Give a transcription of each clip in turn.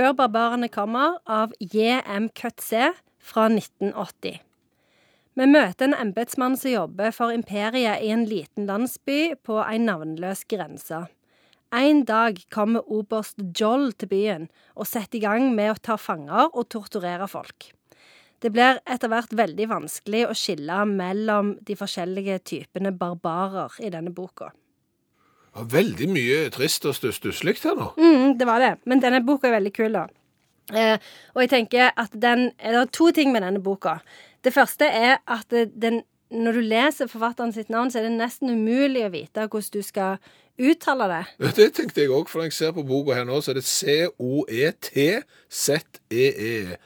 Før barbarene kommer av J.M. Coetzee fra 1980. Vi møter en embetsmann som jobber for imperiet i en liten landsby på en navnløs grense. En dag kommer oberst Joll til byen og setter i gang med å ta fanger og torturere folk. Det blir etter hvert veldig vanskelig å skille mellom de forskjellige typene barbarer i denne boka. Ja, Veldig mye trist og stuss- stusslig her nå. Mm, det var det. Men denne boka er veldig kul, da. Eh, og jeg tenker at den Det er to ting med denne boka. Det første er at den når du leser forfatteren sitt navn, så er det nesten umulig å vite hvordan du skal uttale det. Det tenkte jeg òg, for når jeg ser på boka her nå, så er det C-O-E-T-Z-E-E.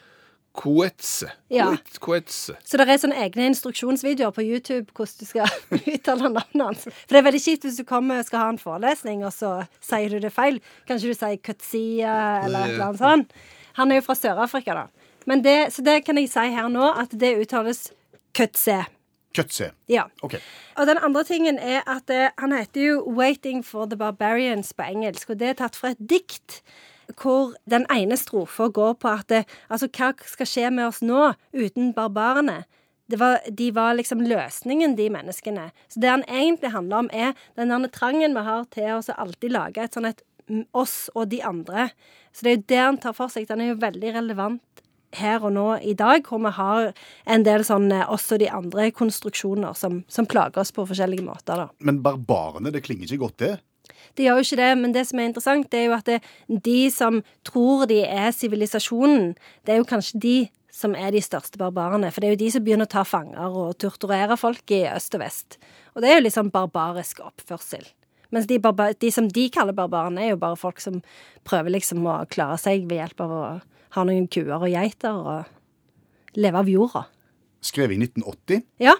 Coetze. Ja. Coet- Så det er sånne egne instruksjonsvideoer på YouTube hvordan du skal uttale navnet hans. For det er veldig kjipt hvis du kommer og skal ha en forelesning, og så sier du det feil. Kanskje du sier Kutsia eller et eller annet sånt. Han er jo fra Sør-Afrika, da. Men det, så det kan jeg si her nå, at det uttales Kutse. Køtse. Ja. OK. Og den andre tingen er at eh, han heter jo 'Waiting for the Barbarians' på engelsk, og det er tatt fra et dikt. Hvor den ene strofa går på at det, altså, hva skal skje med oss nå uten barbarene? Var, de var liksom løsningen, de menneskene. Så det han egentlig handler om, er den der trangen vi har til oss å alltid lage et sånn et mm, oss og de andre. Så det er jo det han tar for seg. Den er jo veldig relevant her og nå i dag, hvor vi har en del sånne og de andre konstruksjoner som, som plager oss på forskjellige måter. da. Men barbarene, det klinger ikke godt, det. Det gjør jo ikke det, men det som er interessant, det er jo at det, de som tror de er sivilisasjonen, det er jo kanskje de som er de største barbarene. For det er jo de som begynner å ta fanger og torturere folk i øst og vest. Og det er jo litt sånn barbarisk oppførsel. Mens de, de som de kaller barbarene, er jo bare folk som prøver liksom å klare seg ved hjelp av å ha noen kuer og geiter og leve av jorda. Skrevet i 1980. Ja.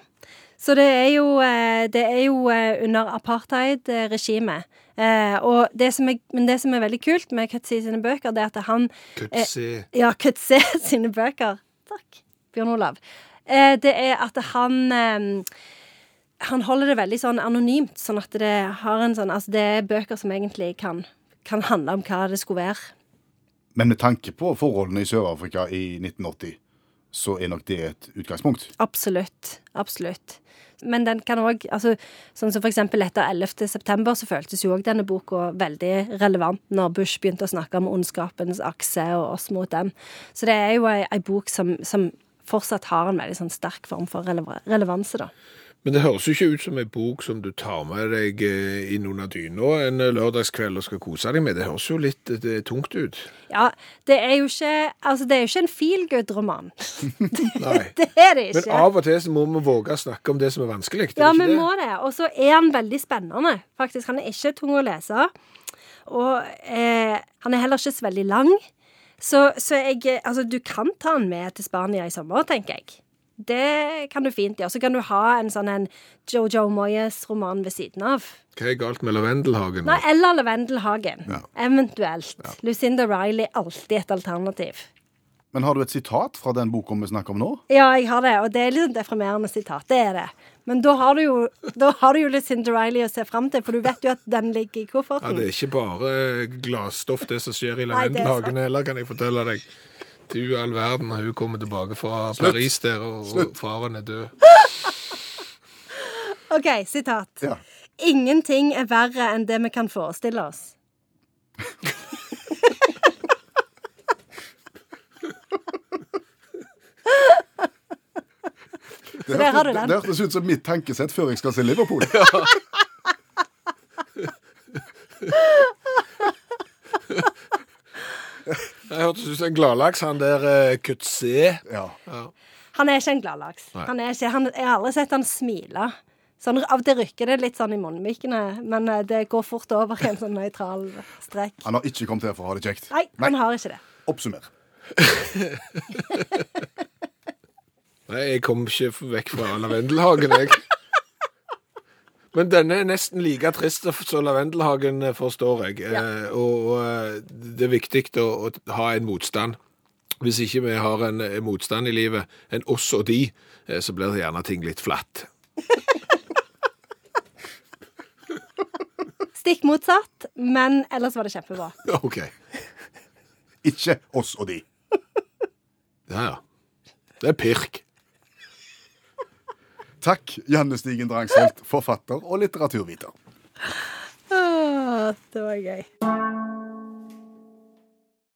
Så det er jo, eh, det er jo eh, under apartheid-regimet. Eh, og det som er, men det som er veldig kult med Kutsi sine bøker, det er at han Kutsi. Ja, Kutsi sine bøker. Takk, Bjørn Olav. Eh, det er at han eh, Han holder det veldig sånn anonymt, sånn at det har en sånn Altså, det er bøker som egentlig kan, kan handle om hva det skulle være. Men med tanke på forholdene i Sør-Afrika i 1980, så er nok det et utgangspunkt. Absolutt. Absolutt. Men den kan òg altså, Sånn som eksempel etter 11. september, så føltes jo òg denne boka veldig relevant når Bush begynte å snakke om ondskapens akse og oss mot dem. Så det er jo ei, ei bok som, som fortsatt har en veldig sånn sterk form for relevanse, da. Men det høres jo ikke ut som en bok som du tar med deg eh, inn under dyna en lørdagskveld og skal kose deg med. Det høres jo litt eh, tungt ut. Ja, det er jo ikke Altså, det er jo ikke en feel good-roman. Nei. det er det ikke. Men av og til så må vi våge å snakke om det som er vanskelig. er Ja, vi det? må det. Og så er han veldig spennende, faktisk. Han er ikke tung å lese. Og eh, han er heller ikke så veldig lang. Så, så jeg eh, Altså, du kan ta han med til Spania i sommer, tenker jeg. Det kan du fint gjøre. Så kan du ha en sånn en Jojo Moyes-roman ved siden av. Hva er galt med Lavendelhagen? Nei, eller Lavendelhagen. Ja. Eventuelt. Lucinda Riley, alltid et alternativ. Men har du et sitat fra den boka vi snakker om nå? Ja, jeg har det, og det er litt deprimerende sitat. Det er det. Men da har du jo, da har du jo Lucinda Riley å se fram til, for du vet jo at den ligger i kofferten. Ja. Det er ikke bare glasstoff, det som skjer i Lavendelhagen heller, kan jeg fortelle deg. Du all verden, hun kommer tilbake fra Paris der, og, og faren er død. OK, sitat. Ja. Ingenting er verre enn det vi kan forestille oss. Det der har du hørtes- ut som mitt tankesett før jeg skal se Liverpool. hørtes ut som en gladlaks, han der uh, Kutse. Ja. Han er ikke en gladlaks. Han er ikke, han, jeg har aldri sett han smile. Sånn, av det rykker det litt sånn i munnvikene, men eh, det går fort over i en sånn nøytral strek. Han har ikke kommet her for å ha det kjekt. Nei, han har ikke det. Oppsummer. Nei, jeg kom ikke vekk fra Lavendelhagen, jeg. Men denne er nesten like trist som Lavendelhagen, forstår jeg. Eh, Og eh, det er viktig å, å ha en motstand. Hvis ikke vi har en, en motstand i livet, en oss og de, eh, så blir det gjerne ting litt flatt. Stikk motsatt, men ellers var det kjempebra. OK. Ikke oss og de. Ja, ja. Det er pirk. Takk, Janne Stigen Drangsholt, forfatter og litteraturviter. Ah, det var gøy.